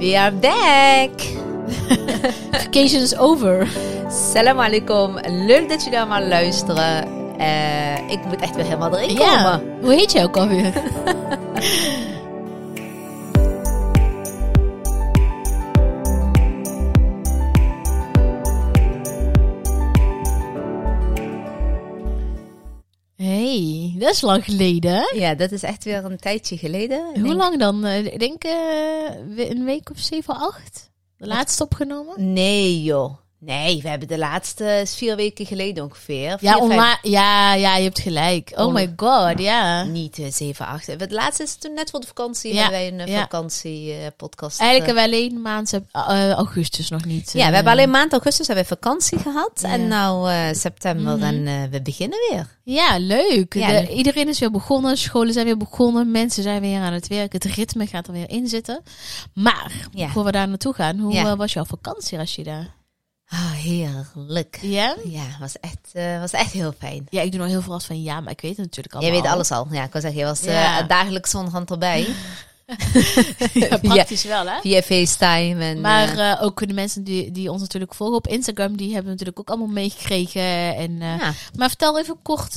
We are back! Vacation is over. Salam alaikum. Leuk dat jullie allemaal luisteren. Eh, ik moet echt weer helemaal erin komen. Hoe heet jij ook alweer? is lang geleden. Ja, dat is echt weer een tijdje geleden. Hoe denk- lang dan? Eh, Ik denk eh, een week of zeven, acht. De laatste opgenomen? Nee joh. Nee, we hebben de laatste vier weken geleden ongeveer. Ja, vijf- ja, ja, je hebt gelijk. Oh my god, ja. Niet eh, zeven, acht. De laatste is toen net voor de vakantie. Ja, Hebben wij een eh, ja. vakantiepodcast. Eigenlijk hebben we alleen maand eh, augustus nog niet. ja, we eh, hebben alleen maand augustus hebben we vakantie gehad. Ja. En nou eh, september Mhm. en eh, we beginnen weer. Ja, leuk. De- iedereen is weer begonnen. Scholen zijn weer begonnen. Mensen zijn weer aan het werk. Het ritme gaat er weer in zitten. Maar, voor we daar naartoe gaan, hoe eh, was jouw vakantie, Rashida? Ah, heerlijk. Ja? Ja, was echt, eh, was echt heel fijn. Ja, ik doe nog heel veel als van ja, maar ik weet het natuurlijk al. Jij weet alles al. Ja, ik wil zeggen, je was eh, dagelijks onderhand erbij. ja, praktisch wel, hè? Via FaceTime. En, Maar eh, eh, ook de mensen die, die ons natuurlijk volgen op Instagram, die hebben natuurlijk ook allemaal meegekregen. En, eh, ja. Maar vertel even kort,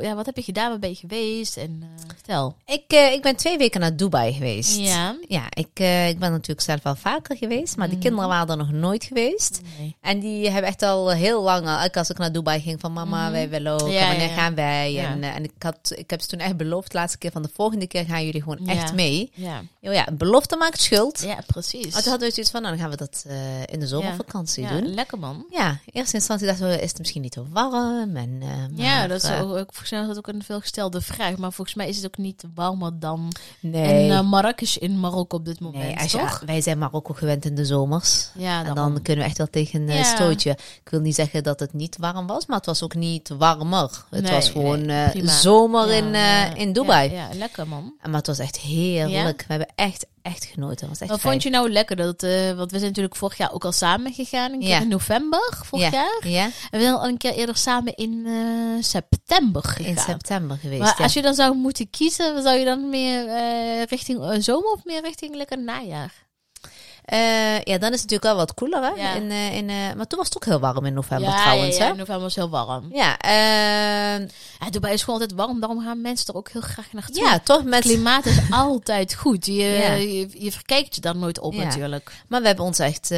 ja, wat heb je gedaan? Waar ben je geweest? En vertel. ik, ik ben twee weken naar Dubai geweest. Ja. Ja, ik, ik ben natuurlijk zelf wel vaker geweest, maar die Mhm. kinderen waren er nog nooit geweest. Nee. En die hebben echt al heel lang, elke als ik naar Dubai ging, van mama, Mhm. wij willen ook, Ja, en wanneer ja, gaan wij? En, en ik, had, ik heb ze toen echt beloofd, de laatste keer van de volgende keer gaan jullie gewoon echt mee. Ja. Oh ja, belofte maakt schuld. ja, precies. Maar toen hadden we zoiets van, nou, dan gaan we dat eh, in de zomervakantie ja, doen. lekker man. Ja, in eerste instantie dachten we, is het misschien niet te warm? En, eh, Ja, dat is eh, ook, volgens mij dat ook een veelgestelde vraag. Maar volgens mij is het ook niet warmer dan nee. in Marrakesh in Marokko op dit moment, nee, je, toch? wij zijn Marokko gewend in de zomers. Ja, En dan kunnen we echt wel tegen een Ja. stootje. Ik wil niet zeggen dat het niet warm was, maar het was ook niet warmer. Het Nee, was gewoon zomer Ja, in, ja, in Dubai. Ja, ja, lekker man. Maar het was echt heerlijk. We hebben echt, echt genoten. Was echt Wat fijn. vond je nou lekker? Dat, eh, want we zijn natuurlijk vorig jaar ook al samen gegaan. Een keer Ja. in november vorig Ja. jaar. Ja, En we zijn al een keer eerder samen in eh, september gegaan. in september geweest. Maar ja. als je dan zou moeten kiezen, zou je dan meer eh, richting zomer of meer richting lekker najaar? Eh, ja, dan is het natuurlijk wel wat koeler. Hè? Ja. In, eh, in, eh, maar toen was het ook heel warm in november ja, trouwens. ja, ja, hè? november was heel warm. Ja, eh, Ja, Dubai is gewoon altijd warm, daarom gaan mensen er ook heel graag naartoe. ja, toch Het met... klimaat is altijd goed. Je, je, je verkijkt je daar nooit op Ja. natuurlijk. Maar we hebben ons echt...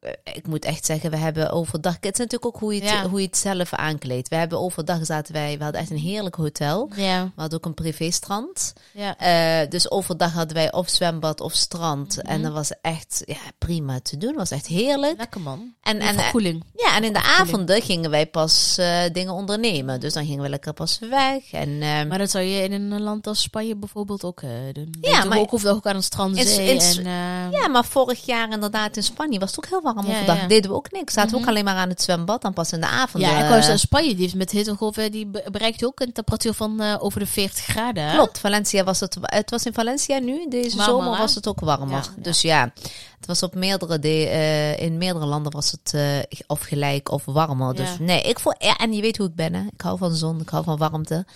ehm, ik moet echt zeggen, we hebben overdag... Het is natuurlijk ook hoe je het, Ja. hoe je het zelf aankleedt. We hebben overdag zaten wij... We hadden echt een heerlijk hotel. Ja, We hadden ook een privéstrand. ja. Eh, dus overdag hadden wij of zwembad of strand. Mhm. En dat was echt ja, prima te doen. was echt heerlijk. lekker man. En, En, verkoeling. ja, en in de avonden gingen wij pas eh, dingen ondernemen. Dus dan gingen we lekker pas weg. En, ehm, Maar dat zou je in een land als Spanje bijvoorbeeld ook eh, doen. Ja, maar ook hoeft ook aan een strand in- en, eh, ja, maar vorig jaar inderdaad in Spanje was het ook heel warm Ja, overdag. ja. Deden we ook niks. Zaten we Mhm. ook alleen maar aan het zwembad. Dan pas in de avond. ja, ik eh, wou zeggen, Spanje die met hittegolven, die be- bereikt ook een temperatuur van eh, over de 40 graden. Klopt, Valencia was het. Het was in Valencia nu. Deze Warmer, zomer hè? was het ook warmer. Ja. Dus ja, het was op meerdere de, eh, in meerdere landen was het of gelijk of warmer. Dus nee, ik voel ja, en je weet hoe ik ben. Hè? Ik hou van zon, ik hou van warmte.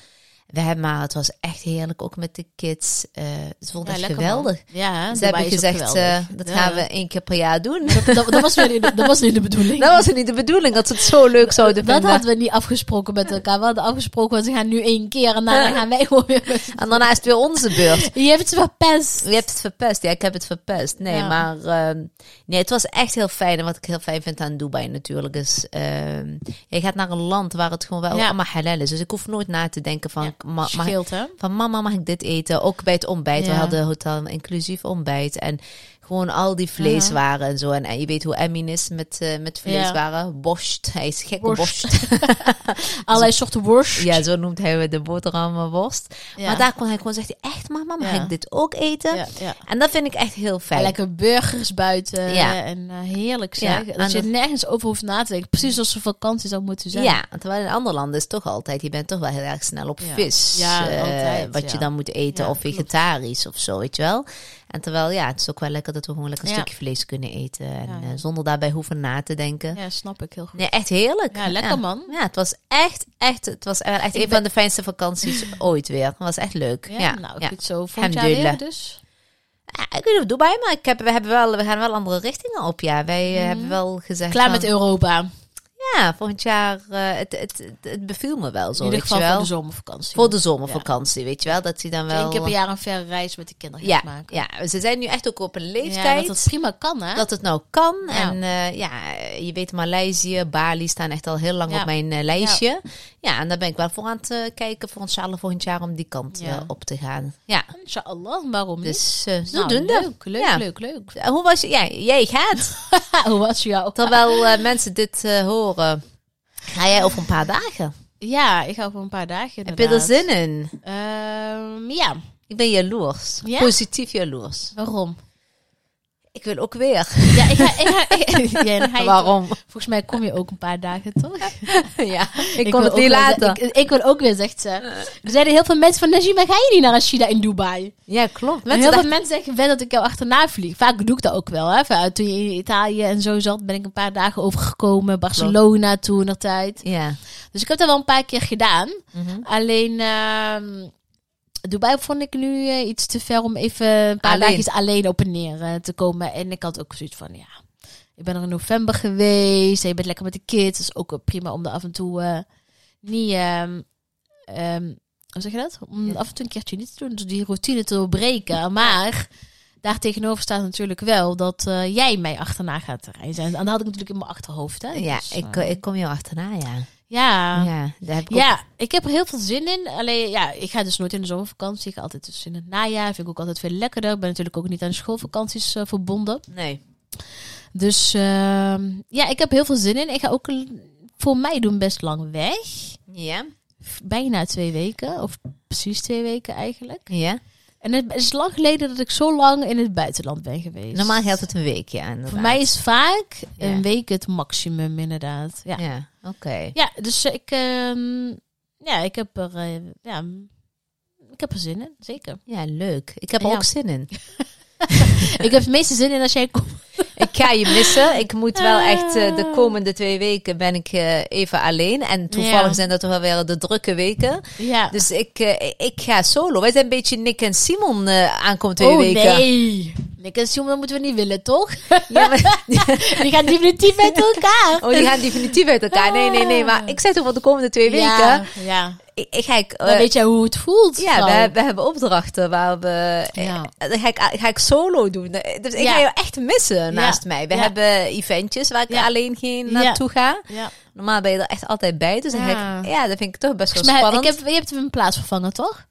We hebben maar het was echt heerlijk, ook met de kids. Eh het vond Ja, echt geweldig. man. Ja, Ze hebben gezegd, eh, dat Ja. gaan we één keer per jaar doen. Dat, dat was niet, dat was niet de bedoeling. Dat was niet de bedoeling, dat ze het zo leuk zouden dat vinden. hadden we niet afgesproken met elkaar. We hadden afgesproken, want ze gaan nu één keer en daarna gaan wij gewoon weer. En daarna is het weer onze beurt. Je hebt het verpest. Je hebt het verpest. Ja, ik heb het verpest. Nee, Ja. maar ehm, nee, het was echt heel fijn. En wat ik heel fijn vind aan Dubai natuurlijk is... ehm, je gaat naar een land waar het gewoon wel allemaal halal is. Dus ik hoef nooit na te denken van... Mag ik- van mama, mag ik dit eten? Ook bij het ontbijt. We hadden hotel inclusief ontbijt. En gewoon al die vleeswaren en zo. En, en je weet hoe Emin is met, eh, met vleeswaren. Borst. Hij is gek op Worst. borst. Allerlei soorten worst. Ja, zo noemt hij de boterhammenworst. Ja. Maar daar kon hij gewoon zeggen, echt mama, mag Ja. ik dit ook eten? Ja, ja. En dat vind ik echt heel fijn. Ja, lekker burgers buiten. Ja. En eh, heerlijk Ja, zeg. dat je nergens over hoeft na te denken. Precies zoals een vakantie zou moeten zijn. Ja, terwijl in andere landen is het toch altijd, je bent toch wel heel erg snel op Ja. vis. Ja, eh, altijd, Wat je ja. dan moet eten, Ja, of vegetarisch of zo, weet je wel. En terwijl, ja, het is ook wel lekker dat we gewoon lekker een Ja. stukje vlees kunnen eten. En Ja, ja. eh, zonder daarbij hoeven na te denken. Ja, snap ik heel goed. Nee, echt heerlijk. Ja, lekker man. Ja, het was echt, echt, het was echt Ik een ben- van de fijnste vakanties ooit weer. Het was echt leuk. Ja, Ja, nou, ja. goed zo. Volgend jaar dus. Ja, ik weet niet Dubai, maar ik heb, we, hebben wel, we gaan wel andere richtingen op. Ja, wij eh, hebben wel gezegd. Klaar van- met Europa. Ja, volgend jaar. eh, het, het, het, beviel me wel zo. In ieder geval wel. voor de zomervakantie. Voor de zomervakantie, weet je wel. Dat hij dan wel. Eén keer per jaar een verre reis met de kinderen ja, maken. ja, ze zijn nu echt ook op een Ja, leeftijd. dat het prima kan, hè? dat het nou kan. Ja. En eh, ja, je weet, Maleisië, Bali staan echt al heel lang Ja. op mijn eh, lijstje. Ja. en daar ben ik wel voor aan het kijken voor ons allen volgend jaar om die kant Ja. op te gaan. Ja, Inshallah, waarom niet? dus eh Nou, leuk, leuk, Ja. leuk, leuk. Hoe was je? Ja, jij gaat. Hoe was jou? Terwijl mensen dit eh, horen, ga jij over een paar dagen. Ja, ik ga over een paar dagen Heb je er inderdaad. zin in? Ehm, ja, Ik ben jaloers. Ja? Positief jaloers. waarom? Ik wil ook weer. Ja, ik ga, ik ga, ik- ja, Waarom? Volgens mij kom je ook een paar dagen, toch? ja, ik, wil kon het ook niet laten. ze- Ik, ik wil ook weer, zegt ze. Er zeiden heel veel mensen van, Najima, ga je niet naar Rashida in Dubai? ja, klopt. En heel veel mensen zeggen wel dat ik jou achterna vlieg. Vaak doe ik dat ook wel. Hè. Toen je in Italië en zo zat, ben ik een paar dagen overgekomen. Barcelona toen nog tijd. Ja. Dus ik heb dat wel een paar keer gedaan. Mhm. Alleen ehm, Dubai vond ik nu eh, iets te ver om even een paar Alleen. dagjes alleen op en neer eh, te komen. En ik had ook zoiets van, ja, ik ben er in november geweest. En je bent lekker met de kids. Is ook wel prima om er af en toe eh, niet... ehm, ehm, hoe zeg je dat? Om Ja. af en toe een keertje niet te doen. Dus die routine te doorbreken. Maar daar tegenover staat natuurlijk wel dat eh, jij mij achterna gaat reizen. En dat had ik natuurlijk in mijn achterhoofd. Hè? Ja, Dus, ik, eh, ik kom jou achterna, ja. Ja. Ja, daar heb ik ook- Ja, ik heb er heel veel zin in. Alleen, ja, ik ga dus nooit in de zomervakantie. Ik ga altijd dus in het najaar. Vind ik ook altijd veel lekkerder. Ik ben natuurlijk ook niet aan schoolvakanties eh, verbonden. Nee. Dus ehm, ja, ik heb heel veel zin in. Ik ga ook voor mij doen best lang weg. Ja. Bijna twee weken. Of precies twee weken eigenlijk. Ja. En het is lang geleden dat ik zo lang in het buitenland ben geweest. Normaal geldt het een week, ja. inderdaad. Voor mij is vaak Ja. een week het maximum inderdaad. Ja, ja. Ja, oké. dus ik, ehm, ja, ik heb er, eh, ja, ik heb er zin in, zeker. Ja, leuk. Ik heb er Ja. ook zin in. ik heb het meeste zin in als jij komt. Ik ga je missen. Ik moet wel echt eh, de Ah. komende twee weken ben ik eh, even alleen. En toevallig Ja. zijn dat toch wel weer de drukke weken. Ja. Dus ik, ik ga solo. Wij zijn een beetje Nick en Simon aankomend twee oh weken. nee. Simon, dat moeten we niet willen, toch? Ja, maar, Die gaan definitief uit elkaar. oh, die gaan definitief uit elkaar. Nee, nee, nee. Maar ik zeg toch voor de komende twee weken. Ja, ja. Ik, ik ga ik, Dan eh, weet jij hoe het voelt. Ja, we, we hebben opdrachten waar we. Ja. eh, Dan ga ik, ga ik solo doen. Dus ik Ja. ga je echt missen naast mij. We hebben eventjes waar ik alleen geen Ja. naartoe ga. Ja. Normaal ben je er echt altijd bij. Dus dan ga Ja. ik, ja, dat vind ik toch best wel spannend. ik heb, je hebt hem in plaats vervangen, toch?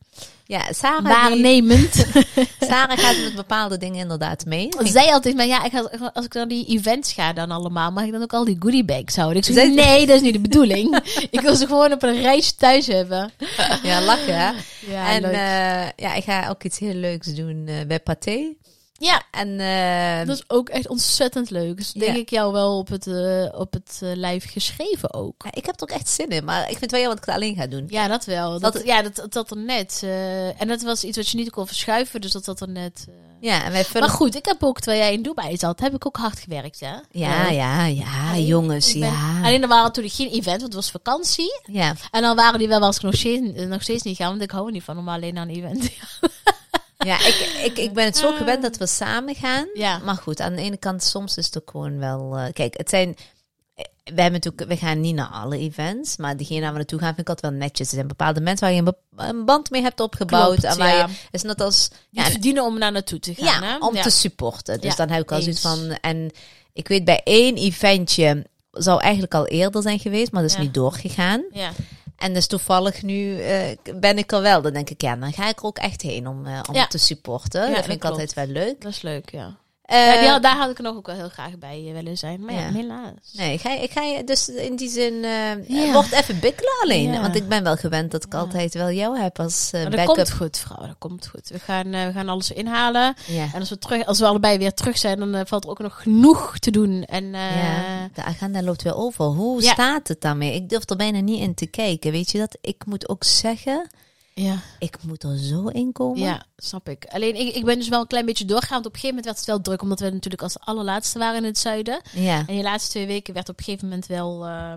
Ja, Sarah, die, Waarnemend. Sarah gaat met bepaalde dingen inderdaad mee. Want zij altijd, maar ja, ik ga, als ik naar die events ga dan allemaal, mag ik dan ook al die goodie bags houden? Ik zeg, nee, dat is niet de bedoeling. ik wil ze gewoon op een reis thuis hebben. Ja, lachen hè. Ja, en eh, ja, ik ga ook iets heel leuks doen eh, bij Pathé. Ja, En eh, dat is ook echt ontzettend leuk. Dus denk Ja. ik jou wel op het, eh, op het eh, lijf geschreven ook. ja, ik heb er ook echt zin in. Maar ik vind het wel jammer dat ik het alleen ga doen. Ja, dat wel. Dat, Dat- ja, dat, dat, er net. eh, en dat was iets wat je niet kon verschuiven, dus dat dat er net. Ja, en wij vullen... Maar goed, ik heb ook, terwijl jij in Dubai zat, heb ik ook hard gewerkt, ja. Ja, ja, ja, alleen, jongens, ben- ja. Alleen er waren toen geen event, want het was vakantie. Ja, En dan waren die wel als ik nog steeds, nog steeds niet gaan, want ik hou er niet van om alleen naar een event te gaan. ja ik, ik, ik ben het zo gewend dat we samen gaan. Ja. Maar goed, aan de ene kant, soms is het ook gewoon wel... eh, kijk, het zijn... eh, We, hebben natuurlijk, we gaan niet naar alle events, maar diegene waar we naartoe gaan vind ik altijd wel netjes. Er zijn bepaalde mensen waar je een, band mee hebt opgebouwd. Klopt, en waar ja. je, is net als... Ja, verdienen om naar naartoe te gaan. ja, hè? om te supporten. Dus dan heb ik al zoiets van... En ik weet bij één eventje zou eigenlijk al eerder zijn geweest, maar dat is niet doorgegaan. Ja. En dus toevallig nu eh, ben ik er wel. Dan denk ik, ja, dan ga ik er ook echt heen om, eh, om Ja. te supporten. Ja, dat dat vind ik klopt. altijd wel leuk. Dat is leuk, ja. Eh, ja die had- daar had ik nog ook wel heel graag bij eh, willen zijn. Maar ja, Ja. helaas. Nee, ik ga, ik ga je dus in die zin... eh Ja. Wordt even bikkelen alleen. Ja. Want ik ben wel gewend dat ik altijd wel jou heb als eh, Maar dat backup. komt goed, vrouw. Dat komt goed. We gaan, eh, we gaan alles inhalen. En als we, terug, als we allebei weer terug zijn, dan eh, valt er ook nog genoeg te doen. En eh, de agenda loopt weer over. Hoe staat het daarmee? Ik durf er bijna niet in te kijken. Weet je dat? Ik moet ook zeggen, ja. ik moet er zo in komen. Ja, snap ik. Alleen ik, ik ben dus wel een klein beetje doorgaan. Want op een gegeven moment werd het wel druk, omdat we natuurlijk als allerlaatste waren in het zuiden. Ja. En die laatste twee weken werd op een gegeven moment wel. eh,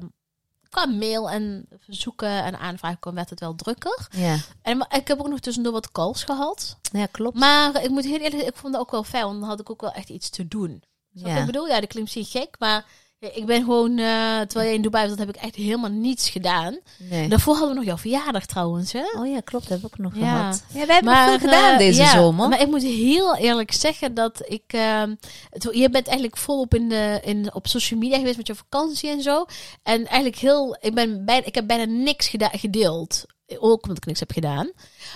qua mail en verzoeken en aanvragen kwam, werd het wel drukker. Ja. En ik heb ook nog tussendoor wat calls gehad. ja, klopt. Maar ik moet heel eerlijk zeggen, ik vond dat ook wel fijn, want dan had ik ook wel echt iets te doen. Snap ja. ik bedoel? Ja, dat klinkt misschien gek, maar ik ben gewoon, eh, terwijl jij in Dubai was, dat heb ik echt helemaal niets gedaan. Nee. Daarvoor hadden we nog jouw verjaardag trouwens, hè? Oh ja, klopt. Dat heb ik ook nog Ja. gehad. Ja, wij hebben nog veel gedaan eh, deze ja, zomer. Maar ik moet heel eerlijk zeggen dat ik... ehm, het, je bent eigenlijk volop in de, in, op social media geweest met je vakantie en zo. En eigenlijk heel... Ik, ben bijna, ik heb bijna niks gedeeld. Ook omdat ik niks heb gedaan.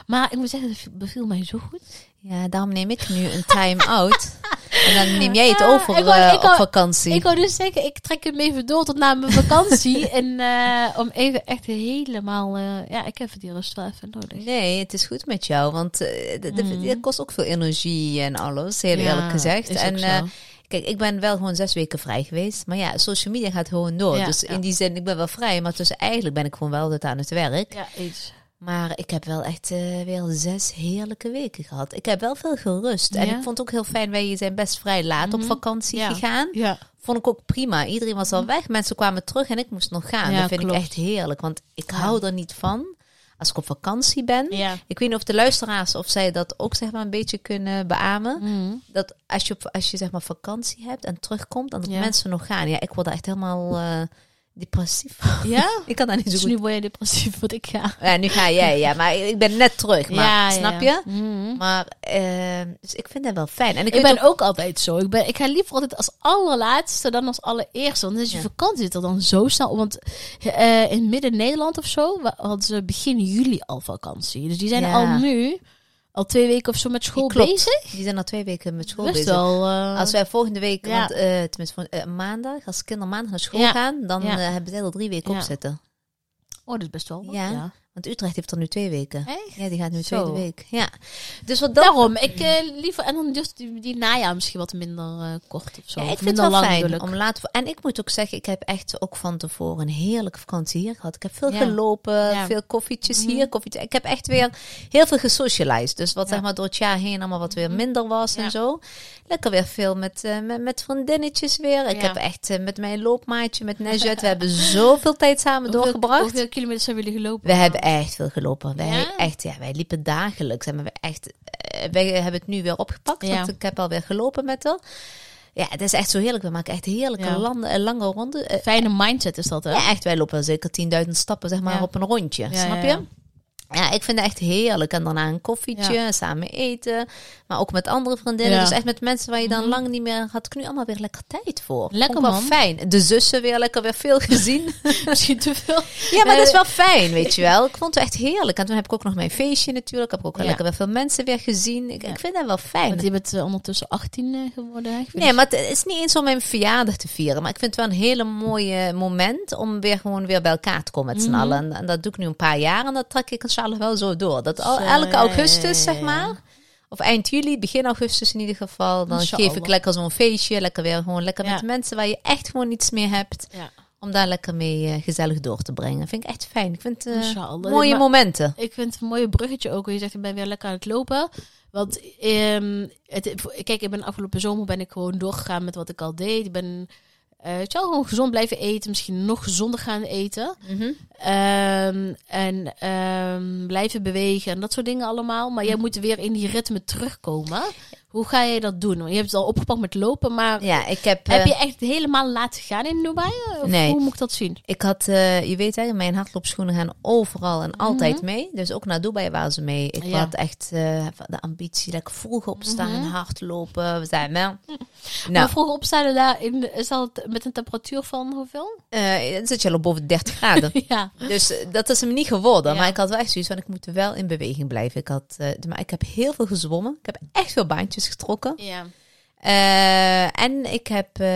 Maar ik moet zeggen, het beviel mij zo goed. Ja, daarom neem ik nu een time-out. en dan neem jij het over ik wou- eh, ik wou- op vakantie. Ik wou dus zeggen, ik trek hem even door tot na mijn vakantie. en eh, om even echt helemaal... eh, ja, ik heb die rust wel even nodig. Nee, het is goed met jou, want Mm. het kost ook veel energie en alles, heel Ja, eerlijk gezegd. En kijk, ik ben wel gewoon zes weken vrij geweest, maar ja, social media gaat gewoon door. Ja, dus in die zin, ik ben wel vrij, maar tussen eigenlijk ben ik gewoon wel altijd aan het werk. ja, iets. Maar ik heb wel echt eh, weer zes heerlijke weken gehad. Ik heb wel veel gerust. En ik vond het ook heel fijn, wij zijn best vrij laat op Mhm. vakantie Ja. gegaan. Ja. Vond ik ook prima. Iedereen was al weg. Mensen kwamen terug en ik moest nog gaan. Dat vind klopt. ik echt heerlijk. Want ik hou er niet van als ik op vakantie ben. Ja. Ik weet niet of de luisteraars of zij dat ook zeg maar een beetje kunnen beamen. Mhm. Dat als je, als je zeg maar vakantie hebt en terugkomt, dan dat Ja. mensen nog gaan. Ja, ik word echt helemaal eh, depressief. Ja? ik kan daar niet zo Dus goed. nu word je depressief, wat ik ga. Ja, nu ga jij, ja. Maar ik ben net terug. Maar, ja, snap ja. je? Mhm. Maar, eh, dus ik vind dat wel fijn. En ik, ben ook altijd zo. Ik, ben, ik ga liever altijd als allerlaatste dan als allereerste. Want is je Ja. vakantie zit er dan zo snel. Want eh, in midden-Nederland of zo hadden ze begin juli al vakantie. Dus die zijn al nu, al twee weken of zo met school Klopt. bezig. Die zijn al twee weken met school Best bezig. wel. eh, Als wij volgende week, Ja. want, eh, tenminste van, eh, maandag, als kinderen maandag naar school Ja. gaan, dan Ja. hebben zij er drie weken Ja. op zitten. Oh, dat is best wel. wat, Ja. Want Utrecht heeft er nu twee weken. Echt? Ja, die gaat nu Zo. tweede week. Ja. Dus wat dat... Daarom, ik eh, liever. En dan dus die, die najaar misschien wat minder eh, kort of zo. Ja, ik Of vind het minder wel lang fijn ik. om later... En ik moet ook zeggen, ik heb echt ook van tevoren een heerlijke vakantie hier gehad. Ik heb veel Ja. gelopen, Ja. veel koffietjes Mhm. hier, koffietjes. Ik heb echt weer heel veel gesocialized. Dus wat zeg maar door het jaar heen allemaal wat weer minder was en zo. Lekker weer veel met, eh, met, met vriendinnetjes weer. Ik Ja. heb echt eh, met mijn loopmaatje, met Nejet, we hebben zoveel tijd samen Hoeveel- doorgebracht. Hoeveel kilometers hebben jullie gelopen? We hebben echt veel gelopen. Wij, Ja? echt, ja, wij liepen dagelijks. En we echt, eh, wij hebben het nu weer opgepakt. Ja. Want ik heb alweer gelopen met haar. Ja, het is echt zo heerlijk. We maken echt heerlijke Ja. landen, lange ronden. Fijne mindset is dat, hè? ja, echt. Wij lopen zeker 10.000 stappen zeg maar, Ja. op een rondje. Snap je? Ja. Ik vind het echt heerlijk. En daarna een koffietje, samen eten. Maar ook met andere vriendinnen. Ja. Dus echt met mensen waar je dan Mhm. lang niet meer... Had ik nu allemaal weer lekker tijd voor. Lekker, ik wel man. fijn. De zussen weer lekker weer veel gezien. Misschien te veel. Ja, maar dat is wel fijn, weet je wel. Ik vond het echt heerlijk. En toen heb ik ook nog mijn feestje natuurlijk. Ik heb ook wel Ja. lekker weer veel mensen weer gezien. Ik, ik vind dat wel fijn. Want je bent eh, ondertussen 18 eh, geworden. Ik vind Nee, maar het is niet eens om mijn verjaardag te vieren. Maar ik vind het wel een hele mooie moment om weer gewoon weer bij elkaar te komen met z'n Mhm. allen. En, en dat doe ik nu een paar jaar. En dat trek ik wel zo door. Dat al, elke augustus, zeg maar. Of eind juli, begin augustus in ieder geval. Dan geef ik lekker zo'n feestje. Lekker weer gewoon lekker met mensen waar je echt gewoon niets meer hebt. Om daar lekker mee gezellig door te brengen. Vind ik echt fijn. Ik vind mooie momenten. Ik vind het een mooie bruggetje ook. Je zegt, ik ben weer lekker aan het lopen. Want het, kijk, ik ben afgelopen zomer ben ik gewoon doorgegaan met wat ik al deed. Ik ben je wel, gewoon gezond blijven eten. Misschien nog gezonder gaan eten. Mhm. Ehm, en ehm, blijven bewegen en dat soort dingen allemaal. Maar jij moet weer in die ritme terugkomen. Hoe ga je dat doen? Je hebt het al opgepakt met lopen, maar Ja, ik heb... heb eh, je echt helemaal laten gaan in Dubai? Of Nee. Hoe moet ik dat zien? Ik had, eh, je weet hè, mijn hardloopschoenen gaan overal en altijd Mhm. mee. Dus ook naar Dubai waren ze mee. Ik Ja. had echt eh, de ambitie dat ik vroeg opstaan en Mhm. hardlopen. We zijn wel. Maar Nou, vroeger opstaan daar in, is dat met een temperatuur van hoeveel? dan zit je al boven de 30 graden. ja. dus dat is hem niet geworden. Ja. Maar ik had wel echt zoiets van, ik moet wel in beweging blijven. Ik had, maar ik heb heel veel gezwommen. Ik heb echt veel baantjes getrokken. Ja. Eh, en ik heb, eh,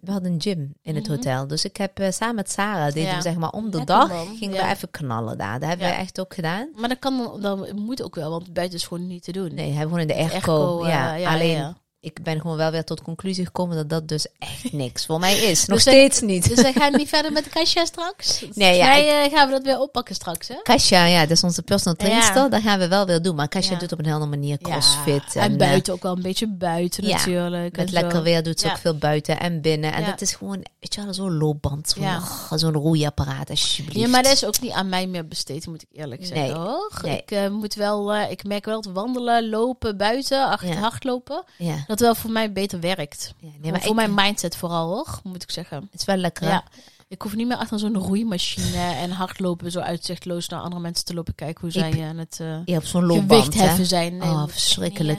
we hadden een gym in het Mhm. hotel. Dus ik heb eh, samen met Sarah, deden Ja. we zeg maar om de Lekker, dag, man. gingen Ja. we even knallen daar. Dat hebben Ja. we echt ook gedaan. Maar dat kan dan, moet ook wel, want buiten is gewoon niet te doen. Nee, hebben we gewoon in de airco. Airco, ja. alleen. Ik ben gewoon wel weer tot conclusie gekomen dat dat dus echt niks voor mij is. Nog Dus steeds niet. Dus wij gaan niet verder met Kasia straks? Nee, ja, Wij eh, gaan we dat weer oppakken straks, hè? Kasia, ja, dat is onze personal trainster. Ja. Dat gaan we wel weer doen. Maar Kasia Ja. doet op een hele manier crossfit. Ja, en, en eh, buiten ook wel een beetje buiten natuurlijk. met lekker zo. weer doet ze ook veel buiten en binnen. En dat is gewoon, weet je wel, zo'n loopband. Zo'n oh, zo'n roeiapparaat, alsjeblieft. Ja, maar dat is ook niet aan mij meer besteed, moet ik eerlijk zeggen, Nee. hoor. Nee. Ik eh, moet wel, ik merk wel dat wandelen, lopen, buiten, achter hardlopen, Ja, dat wel voor mij beter werkt. ja nee, Maar voor ik, mijn mindset vooral, hoor, moet ik zeggen. het is wel lekker. Ja. Ik hoef niet meer achter zo'n roeimachine en hardlopen zo uitzichtloos naar andere mensen te lopen kijken hoe zij Ik- aan het eh, Je hebt zo'n gewicht heffen zijn. Nee, Oh, verschrikkelijk.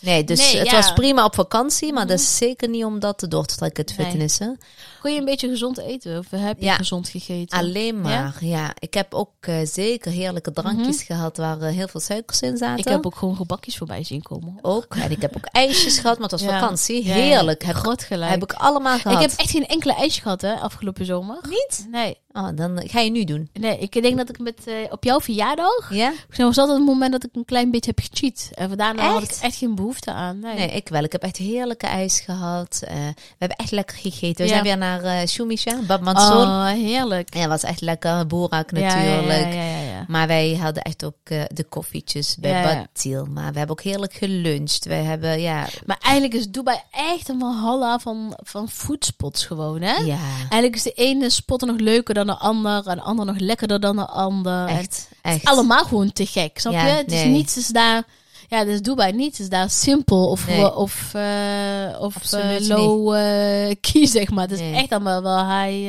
Nee, dus Nee, het ja. was prima op vakantie, maar dat Mhm. is zeker niet om dat te door te trekken, het Nee. fitnessen. Kon je een beetje gezond eten? Of heb je Ja. gezond gegeten? Alleen maar, ja. Ik heb ook eh, zeker heerlijke drankjes gehad waar eh, heel veel suikers in zaten. Mhm. Ik heb ook gewoon gebakjes voorbij zien komen. ook. En ik heb ook ijsjes gehad, maar het was vakantie. Heerlijk. Heb, gelijk. heb ik allemaal gehad. Ik heb echt geen enkele ijsje gehad, hè, afgelopen zomer. Niet? Nee. Oh, dan ga je nu doen. Nee, ik denk dat ik met, eh, op jouw verjaardag, Ja? was altijd het moment dat ik een klein beetje heb gecheat. En daarna had ik Echt? geen behoefte aan. Nee. Nee, ik wel. Ik heb echt heerlijke ijs gehad. Eh, we hebben echt lekker gegeten. We Ja. zijn weer naar eh Shumisha, Bab Mansour. Oh, heerlijk. Ja, was echt lekker. Boerak Ja, natuurlijk. Ja, ja. Maar wij hadden echt ook eh, de koffietjes bij Ja. Batil. Maar we hebben ook heerlijk geluncht. We hebben, ja... Maar eigenlijk is Dubai echt een walhalla van, van foodspots gewoon, hè? Ja, Eigenlijk is de ene spot nog leuker dan de ander. En de andere nog lekkerder dan de ander. Echt. echt. allemaal gewoon te gek, snap je? Het is niets is daar... Ja, dus Dubai niets is daar simpel of, Nee. of, eh, of eh, low eh, key, zeg maar. Het is Nee. echt allemaal wel high,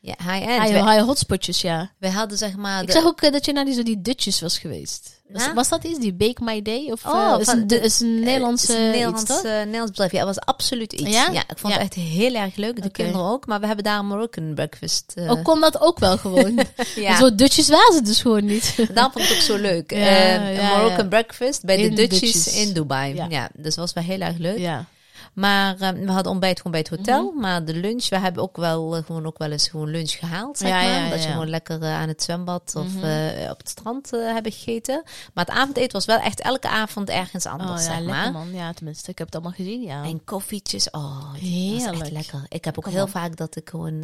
Ja, high, We, high hotspotjes, ja. we hadden zeg maar... Ik de- zag ook dat je naar die, zo die Dutches was geweest. Was, dat iets? Die Bake My Day? Of, Oh, eh, is, een, de- is een Nederlandse Het is een iets, Nederlands, toch? eh, Nederlands bedrijf. Ja, het was absoluut iets. Ja? Ja, ik vond Ja. het echt heel erg leuk. De kinderen ook. Maar we hebben daar een Moroccan breakfast. eh, Oh, kon dat ook wel gewoon? ja. Zo Dutches waren ze dus gewoon niet. Daarom vond ik het ook zo leuk. Eh, een Moroccan breakfast bij In de Dutchies Dutchies. in Dubai. Ja. Ja. dus dat was wel heel erg leuk. ja. Maar eh, we hadden ontbijt gewoon bij het hotel. Mhm. Maar de lunch, we hebben ook wel eh, gewoon ook wel eens gewoon lunch gehaald, zeg Ja, maar. ja, dat je gewoon lekker eh, aan het zwembad of Mhm. eh, op het strand hebben gegeten. Maar het avondeten was wel echt elke avond ergens Oh anders, ja, zeg maar. man. Ja, tenminste, ik heb het allemaal gezien, ja. En koffietjes, oh, echt Heerlijk. lekker. Ik heb ook Kom heel op. vaak dat ik gewoon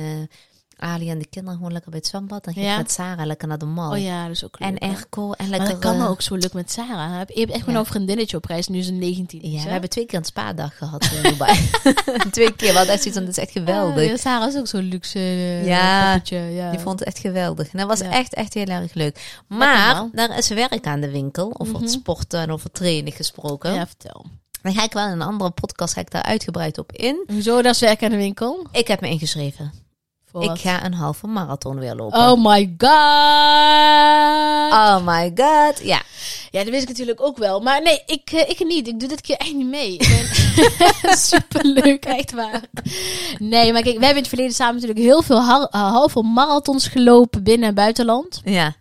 Ali en de kinderen gewoon lekker bij het zwembad. Dan ging ik met Sarah lekker naar de mall. Oh ja, dat is ook leuk. En hè. Erco en Maar lekker... dat kan eh, ook zo leuk met Sarah. Je hebt echt Ja. een vriendinnetje op reis. Nu is ze 19. Ja, is, we hebben twee keer een spa-dag gehad in Dubai. twee keer, wat echt zoiets dat is echt geweldig. Ja, Sarah is ook zo'n luxe eh, Ja, poppetje, ja. Die vond het echt geweldig. En dat was echt, echt heel erg leuk. Maar daar is werk aan de winkel. Over Mhm. het sporten en over trainen gesproken. Ja, vertel. Dan ga ik wel in een andere podcast ga ik daar uitgebreid op in. Hoezo, dat is werk aan de winkel? Ik heb me ingeschreven. Voor ik wat? ga een halve marathon weer lopen. Oh my god! Oh my god. Ja. Ja, dat wist ik natuurlijk ook wel. Maar nee, ik, eh, ik niet. Ik doe dit keer echt niet mee. Superleuk, echt waar. Nee, maar kijk, we hebben in het verleden samen natuurlijk heel veel eh, halve marathons gelopen binnen en buitenland. Ja.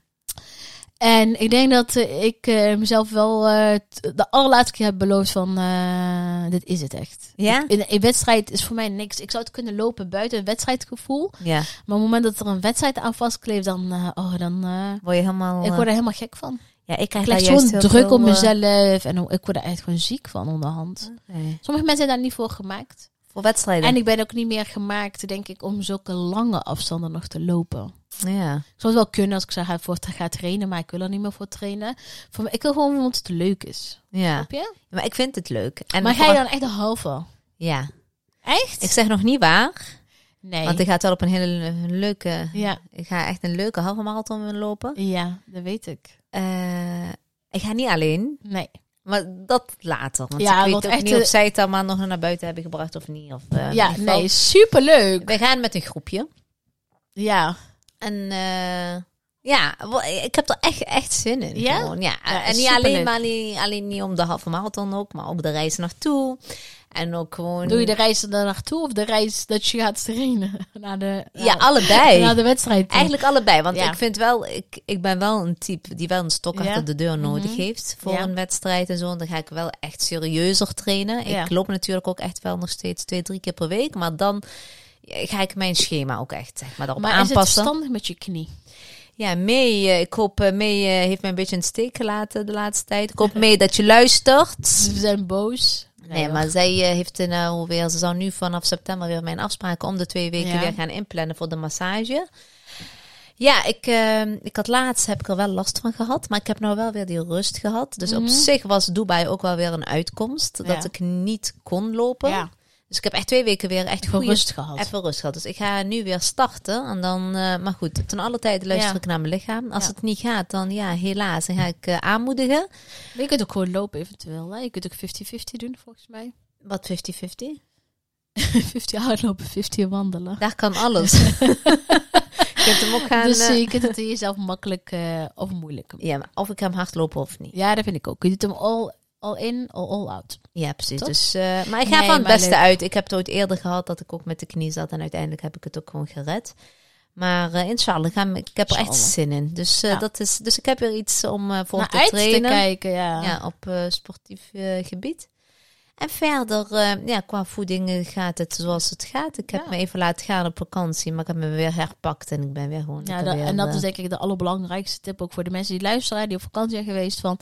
En ik denk dat eh, ik eh, mezelf wel eh, de allerlaatste keer heb beloofd van, dit is het echt. Ja? In een wedstrijd is voor mij niks. Ik zou het kunnen lopen buiten het wedstrijdgevoel. Ja. Maar op het moment dat er een wedstrijd aan vastkleeft, dan, oh, dan Word je helemaal... ik word er helemaal gek van. ja, ik krijg Ik juist zo'n druk veel, op mezelf en ik word er echt gewoon ziek van onderhand. nee. Sommige mensen zijn daar niet voor gemaakt. Voor wedstrijden. En ik ben ook niet meer gemaakt, denk ik, om zulke lange afstanden nog te lopen. Ja. Ik zou het wel kunnen als ik zou gaan voor ga trainen, maar ik wil er niet meer voor trainen. Voor me, ik wil gewoon omdat het leuk is. Ja. Snap je? Maar ik vind het leuk. En maar ga je dan echt de halve? Ja. Echt? Ik zeg nog niet waar. nee. Want ik ga het wel op een hele le- leuke... Ja, Ik ga echt een leuke halve marathon lopen. ja, dat weet ik. Eh, ik ga niet alleen. Nee. Maar dat later. Want Ja, ik weet ook echt, niet of zij het allemaal nog naar buiten hebben gebracht of niet. Of, eh, ja, nee, superleuk. Wij gaan met een groepje. Ja. En eh, ja, ik heb er echt, echt zin in. Ja? Gewoon. ja. Ja, en niet alleen, maar niet, alleen niet om de halve marathon ook, maar ook de reis naartoe. En ook gewoon... Doe je de reis er naartoe of de reis dat je gaat trainen? Naar de, Ja, allebei. Naar de wedstrijd. toe? Eigenlijk allebei, want Ja. ik vind wel, ik, ik ben wel een type die wel een stok Ja. achter de deur nodig Mhm. heeft voor Ja. een wedstrijd en zo. En dan ga ik wel echt serieuzer trainen. Ik loop natuurlijk ook echt wel nog steeds twee, drie keer per week, maar dan ga ik mijn schema ook echt zeg maar, daarop maar is het aanpassen. verstandig met je knie? Ja, mee. eh, Ik hoop eh, mee eh, heeft mij een beetje in de steek gelaten de laatste tijd. Ik hoop mee dat je luistert. Ze zijn boos. Nee, maar zij heeft eh, weer, ze zou nu vanaf september weer mijn afspraken om de twee weken Ja. weer gaan inplannen voor de massage. Ja, ik, eh, ik had laatst heb ik er wel last van gehad, maar ik heb nou wel weer die rust gehad. Dus op Mhm. zich was Dubai ook wel weer een uitkomst dat ik niet kon lopen. Ja, Dus ik heb echt twee weken weer echt even rust gehad. Even rust gehad. Dus ik ga nu weer starten. En dan, eh, maar goed, ten alle tijde luister Ja. ik naar mijn lichaam. Als Ja. het niet gaat, dan ja, helaas. Dan ga ik eh, aanmoedigen. Maar je kunt ook gewoon lopen eventueel. Hè? Je kunt ook 50-50 doen volgens mij. Wat 50-50? 50 hardlopen, 50 wandelen. Daar kan alles. je kunt hem ook gaan... dus eh, je kunt het jezelf makkelijk of moeilijk ja, maar of ik hem hardlopen of niet. Ja, dat vind ik ook. Je doet hem all, all in, all, all out. Ja, precies. Dus, eh, maar ik ga Nee, van het beste leuk. uit. Ik heb het ooit eerder gehad dat ik ook met de knie zat. En uiteindelijk heb ik het ook gewoon gered. Maar eh inshallah, ik, ga, ik heb er echt zin in. Dus, eh, Ja. dat is, dus ik heb weer iets om voor te trainen. te kijken, ja. ja, op sportief gebied. En verder, eh, ja, qua voeding eh, gaat het zoals het gaat. Ik heb Ja. me even laten gaan op vakantie, maar ik heb me weer herpakt en ik ben weer gewoon. Ja, lekker dat- weer, en dat is denk ik de allerbelangrijkste tip ook voor de mensen die luisteren, die op vakantie zijn geweest. Van,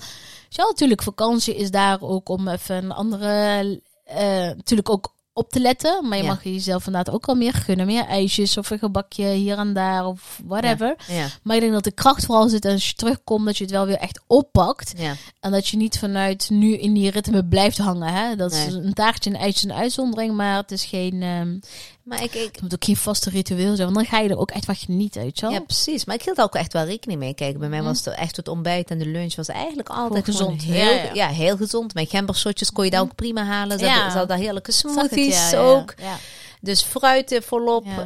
ja, natuurlijk, vakantie is daar ook om even een andere, eh, natuurlijk ook op te letten. Maar je Ja. mag jezelf inderdaad ook al meer gunnen. Meer ijsjes of een gebakje hier en daar of whatever. ja, Maar ik denk dat de kracht vooral zit als je terugkomt, dat je het wel weer echt oppakt. En dat je niet vanuit nu in die ritme blijft hangen. Hè? Dat is een taartje en ijsje een uitzondering, maar het is geen... ehm, maar ik, ik, het moet ook geen vaste ritueel zijn, want dan ga je er ook echt wat genieten, je wel? ja, precies. Maar ik hield ook echt wel rekening mee. Kijk, bij mij was het echt het ontbijt en de lunch was eigenlijk altijd gezond. Heel, Ja, ja, ja. heel gezond. Mijn gembershotjes kon je daar ook prima halen. Ze Ja. hadden, heerlijke het, smoothies ja, ja, ook. ja. Dus fruit er volop. Ja.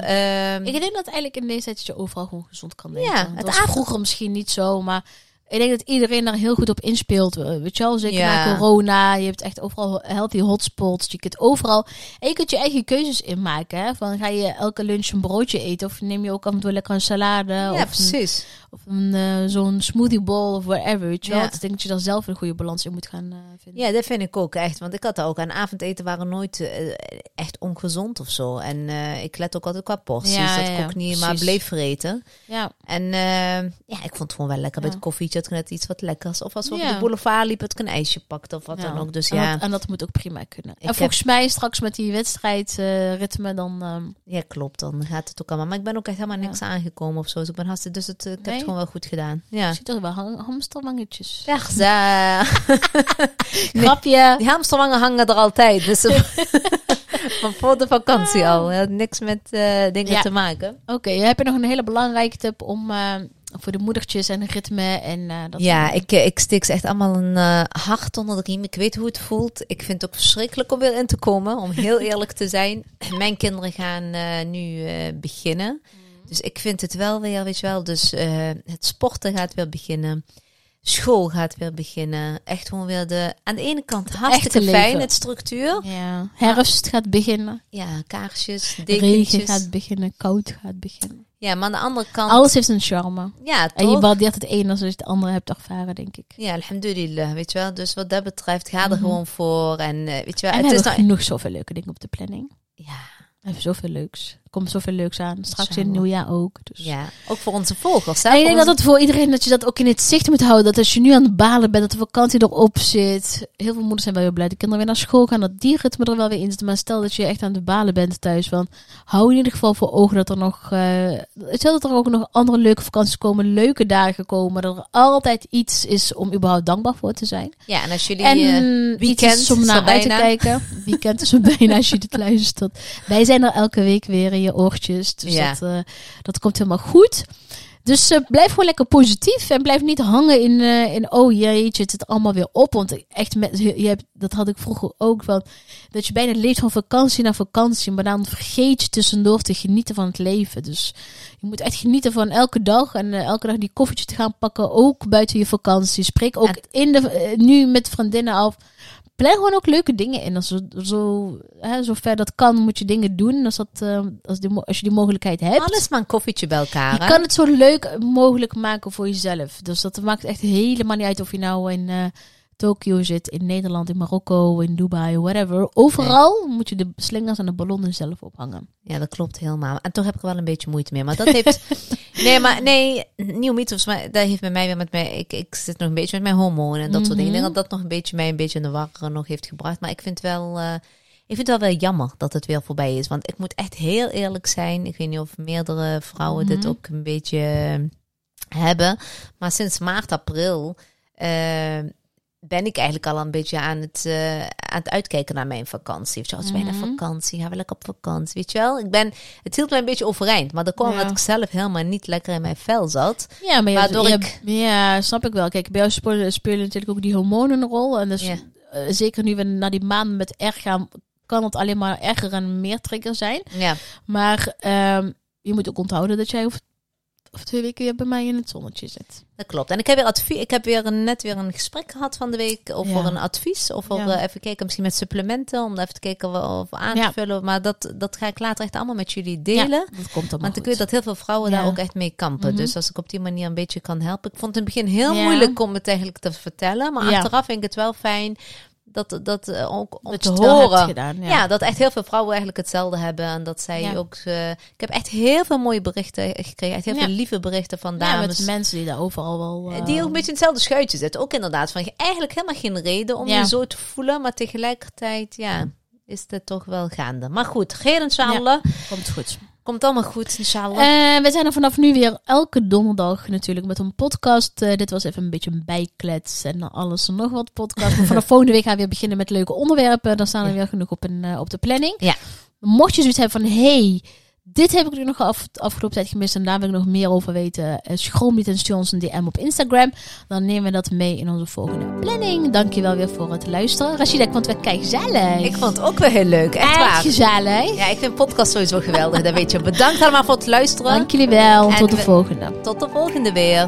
Ehm, Ik denk dat eigenlijk in deze tijd je overal gewoon gezond kan Ja, leven. het dat was avond- vroeger misschien niet zo, maar ik denk dat iedereen daar heel goed op inspeelt. Eh, Weet je wel, zeker Ja. na corona. Je hebt echt overal healthy hotspots. Je kunt overal... En je kunt je eigen keuzes inmaken. Hè? Van, ga je elke lunch een broodje eten? Of neem je ook af en toe lekker een salade? ja, of een, precies. of een, eh, zo'n smoothie bowl of whatever. Weet je wel? Ja. Ik denk dat je daar zelf een goede balans in moet gaan eh, vinden. Ja, dat vind ik ook echt. Want ik had ook aan avondeten waren nooit echt ongezond of zo. En ik let ook altijd qua porties. Ja, dat ik ook niet maar bleef vreten. Ja. En ja, ik vond het gewoon wel lekker. Bij Ja. Het ik net iets wat lekkers. Of als we Ja. op de boulevard liepen, ik een ijsje pakt of wat Ja. dan ook. Dus En, ja, dat, en dat moet ook prima kunnen. Ik en heb- volgens mij straks met die wedstrijdritme dan... ehm, ja, klopt. Dan gaat het ook allemaal. Maar ik ben ook echt helemaal Ja. niks aangekomen of zo. Dus ik ben hartstikke, dus het, eh, ik heb het gewoon wel goed gedaan. Ja. Ziet er wel hang- hamsterwangetjes. Ja, ze- Nee. Grapje. Die hamsterwangen hangen er altijd. Dus van voor de vakantie al. Het had niks met eh, dingen Ja. te maken. Oké, heb je nog een hele belangrijke tip om eh, voor de moedertjes en ritme en eh, dat Ja, ik, eh, ik steek ze echt allemaal een eh, hart onder de riem. Ik weet hoe het voelt. Ik vind het ook verschrikkelijk om weer in te komen, om heel eerlijk te zijn. Mijn kinderen gaan nu beginnen. Dus ik vind het wel weer, weet je wel. Dus het sporten gaat weer beginnen. School gaat weer beginnen. Echt gewoon weer de... Aan de ene kant hartstikke fijn, het structuur. Ja, herfst gaat beginnen, Ja, kaarsjes, regen dekentjes. gaat beginnen, koud gaat beginnen. Ja, maar aan de andere kant... Alles heeft een charme. Ja, En je toch? waardeert het ene als je het andere hebt ervaren, denk ik. Ja, alhamdulillah, weet je wel. Dus wat dat betreft, ga er Mhm. gewoon voor. En eh, weet je wel, En we het is nou... genoeg zoveel leuke dingen op de planning. Ja, We hebben zoveel leuks. Komt zoveel leuks aan. Straks in het nieuwjaar ook. Dus. ja, ook voor onze volgers. hè, En ik denk dat het voor iedereen, dat je dat ook in het zicht moet houden. Dat als je nu aan het balen bent, dat de vakantie erop zit. Heel veel moeders zijn wel heel blij. De kinderen weer naar school gaan, dat die ritme er wel weer in zit. Maar stel dat je echt aan het balen bent thuis. Van, hou in ieder geval voor ogen dat er nog, eh stel dat er ook nog andere leuke vakanties komen. Leuke dagen komen. Dat er altijd iets is om überhaupt dankbaar voor te zijn. Ja, en als jullie... En eh, weekend om naar uit te kijken. Weekend is er bijna als je dit luistert. Wij zijn er elke week weer je oortjes. Dus Ja. dat, eh, dat komt helemaal goed. Dus eh, blijf gewoon lekker positief. En blijf niet hangen in, eh, in oh jeetje, het zit allemaal weer op. Want echt, met, je hebt, dat had ik vroeger ook wel. Dat je bijna leeft van vakantie naar vakantie. Maar dan vergeet je tussendoor te genieten van het leven. Dus je moet echt genieten van elke dag. En elke dag die koffietje te gaan pakken. Ook buiten je vakantie. Spreek ook in de, nu met vriendinnen af. Plan gewoon ook leuke dingen in. Als, zo, zo, hè, zover dat kan, moet je dingen doen. Als, dat, eh, als, die, als je die mogelijkheid hebt. Alles maar een koffietje bij elkaar. Je hè? kan het zo leuk mogelijk maken voor jezelf. Dus dat maakt echt helemaal niet uit of je nou in eh, Tokio zit, in Nederland, in Marokko, in Dubai, whatever. Overal moet je de slingers en de ballonnen zelf ophangen. Ja, dat klopt helemaal. En toch heb ik wel een beetje moeite mee. Maar dat heeft. nee, maar nee, nieuw mythos. Maar dat heeft bij mij weer met mij. Ik, ik zit nog een beetje met mijn hormonen en dat soort dingen. Ik denk dat dat nog een beetje mij een beetje in de war nog heeft gebracht. Maar ik vind wel. eh, ik vind het wel wel jammer dat het weer voorbij is. Want ik moet echt heel eerlijk zijn. Ik weet niet of meerdere vrouwen dit Mhm. ook een beetje eh, hebben. Maar sinds maart, april. eh, ben ik eigenlijk al een beetje aan het, eh, aan het uitkijken naar mijn vakantie. Je wel, het is bijna Mhm. vakantie, gaan we lekker op vakantie, weet je wel. Ik ben, het hield mij een beetje overeind, maar dat kwam Ja. omdat ik zelf helemaal niet lekker in mijn vel zat. Ja, maar hebt- Waardoor je ik- ja, snap ik wel. Kijk, bij jou spelen, spelen natuurlijk ook die hormonen een rol. En dus Ja. eh, zeker nu we naar die maanden met R gaan, kan het alleen maar erger en meer trigger zijn. Ja, Maar ehm, je moet ook onthouden dat jij over, over twee weken weer bij mij in het zonnetje zit. dat klopt. En ik heb weer advies. Ik heb weer een, net weer een gesprek gehad van de week over Ja. een advies. Of over, Ja. even kijken, misschien met supplementen, om even te kijken of, of aan te vullen. Maar dat, dat ga ik later echt allemaal met jullie delen. Dat komt Want ik weet dat heel veel vrouwen daar ook echt mee kampen. Mhm. Dus als ik op die manier een beetje kan helpen. Ik vond het in het begin heel moeilijk om het eigenlijk te vertellen. Maar achteraf vind ik het wel fijn dat, dat eh, ook om dat te horen. gedaan. Ja. Ja. dat echt heel veel vrouwen eigenlijk hetzelfde hebben. En dat zij Ja. ook... eh, ik heb echt heel veel mooie berichten gekregen. Echt heel Ja. veel lieve berichten van dames. mensen die daar overal wel... eh, die ook een beetje in hetzelfde schuitje zitten. Ook inderdaad van eigenlijk helemaal geen reden om je zo te voelen. Maar tegelijkertijd, ja, is het toch wel gaande. Maar goed, inshallah. Komt goed. Komt allemaal goed, inshallah. Eh, we zijn er vanaf nu weer elke donderdag natuurlijk met een podcast. Eh, dit was even een beetje een bijklets en alles en nog wat podcast. Maar vanaf volgende week gaan we weer beginnen met leuke onderwerpen. Dan staan er Ja. weer genoeg op, een, eh, op de planning. Ja. Mocht je zoiets hebben van, hey, dit heb ik nu nog af, de afgelopen tijd gemist en daar wil ik nog meer over weten. eh, schroom niet en stuur ons een DM op Instagram. Dan nemen we dat mee in onze volgende planning. Dankjewel weer voor het luisteren. Rashida, ik vond het weer gezellig. Ik vond het ook weer heel leuk, echt Echt waar. gezellig. Ja, ik vind podcast sowieso geweldig, dat weet je. Bedankt allemaal voor het luisteren. Dank jullie wel. En Tot de volgende. Tot de volgende weer.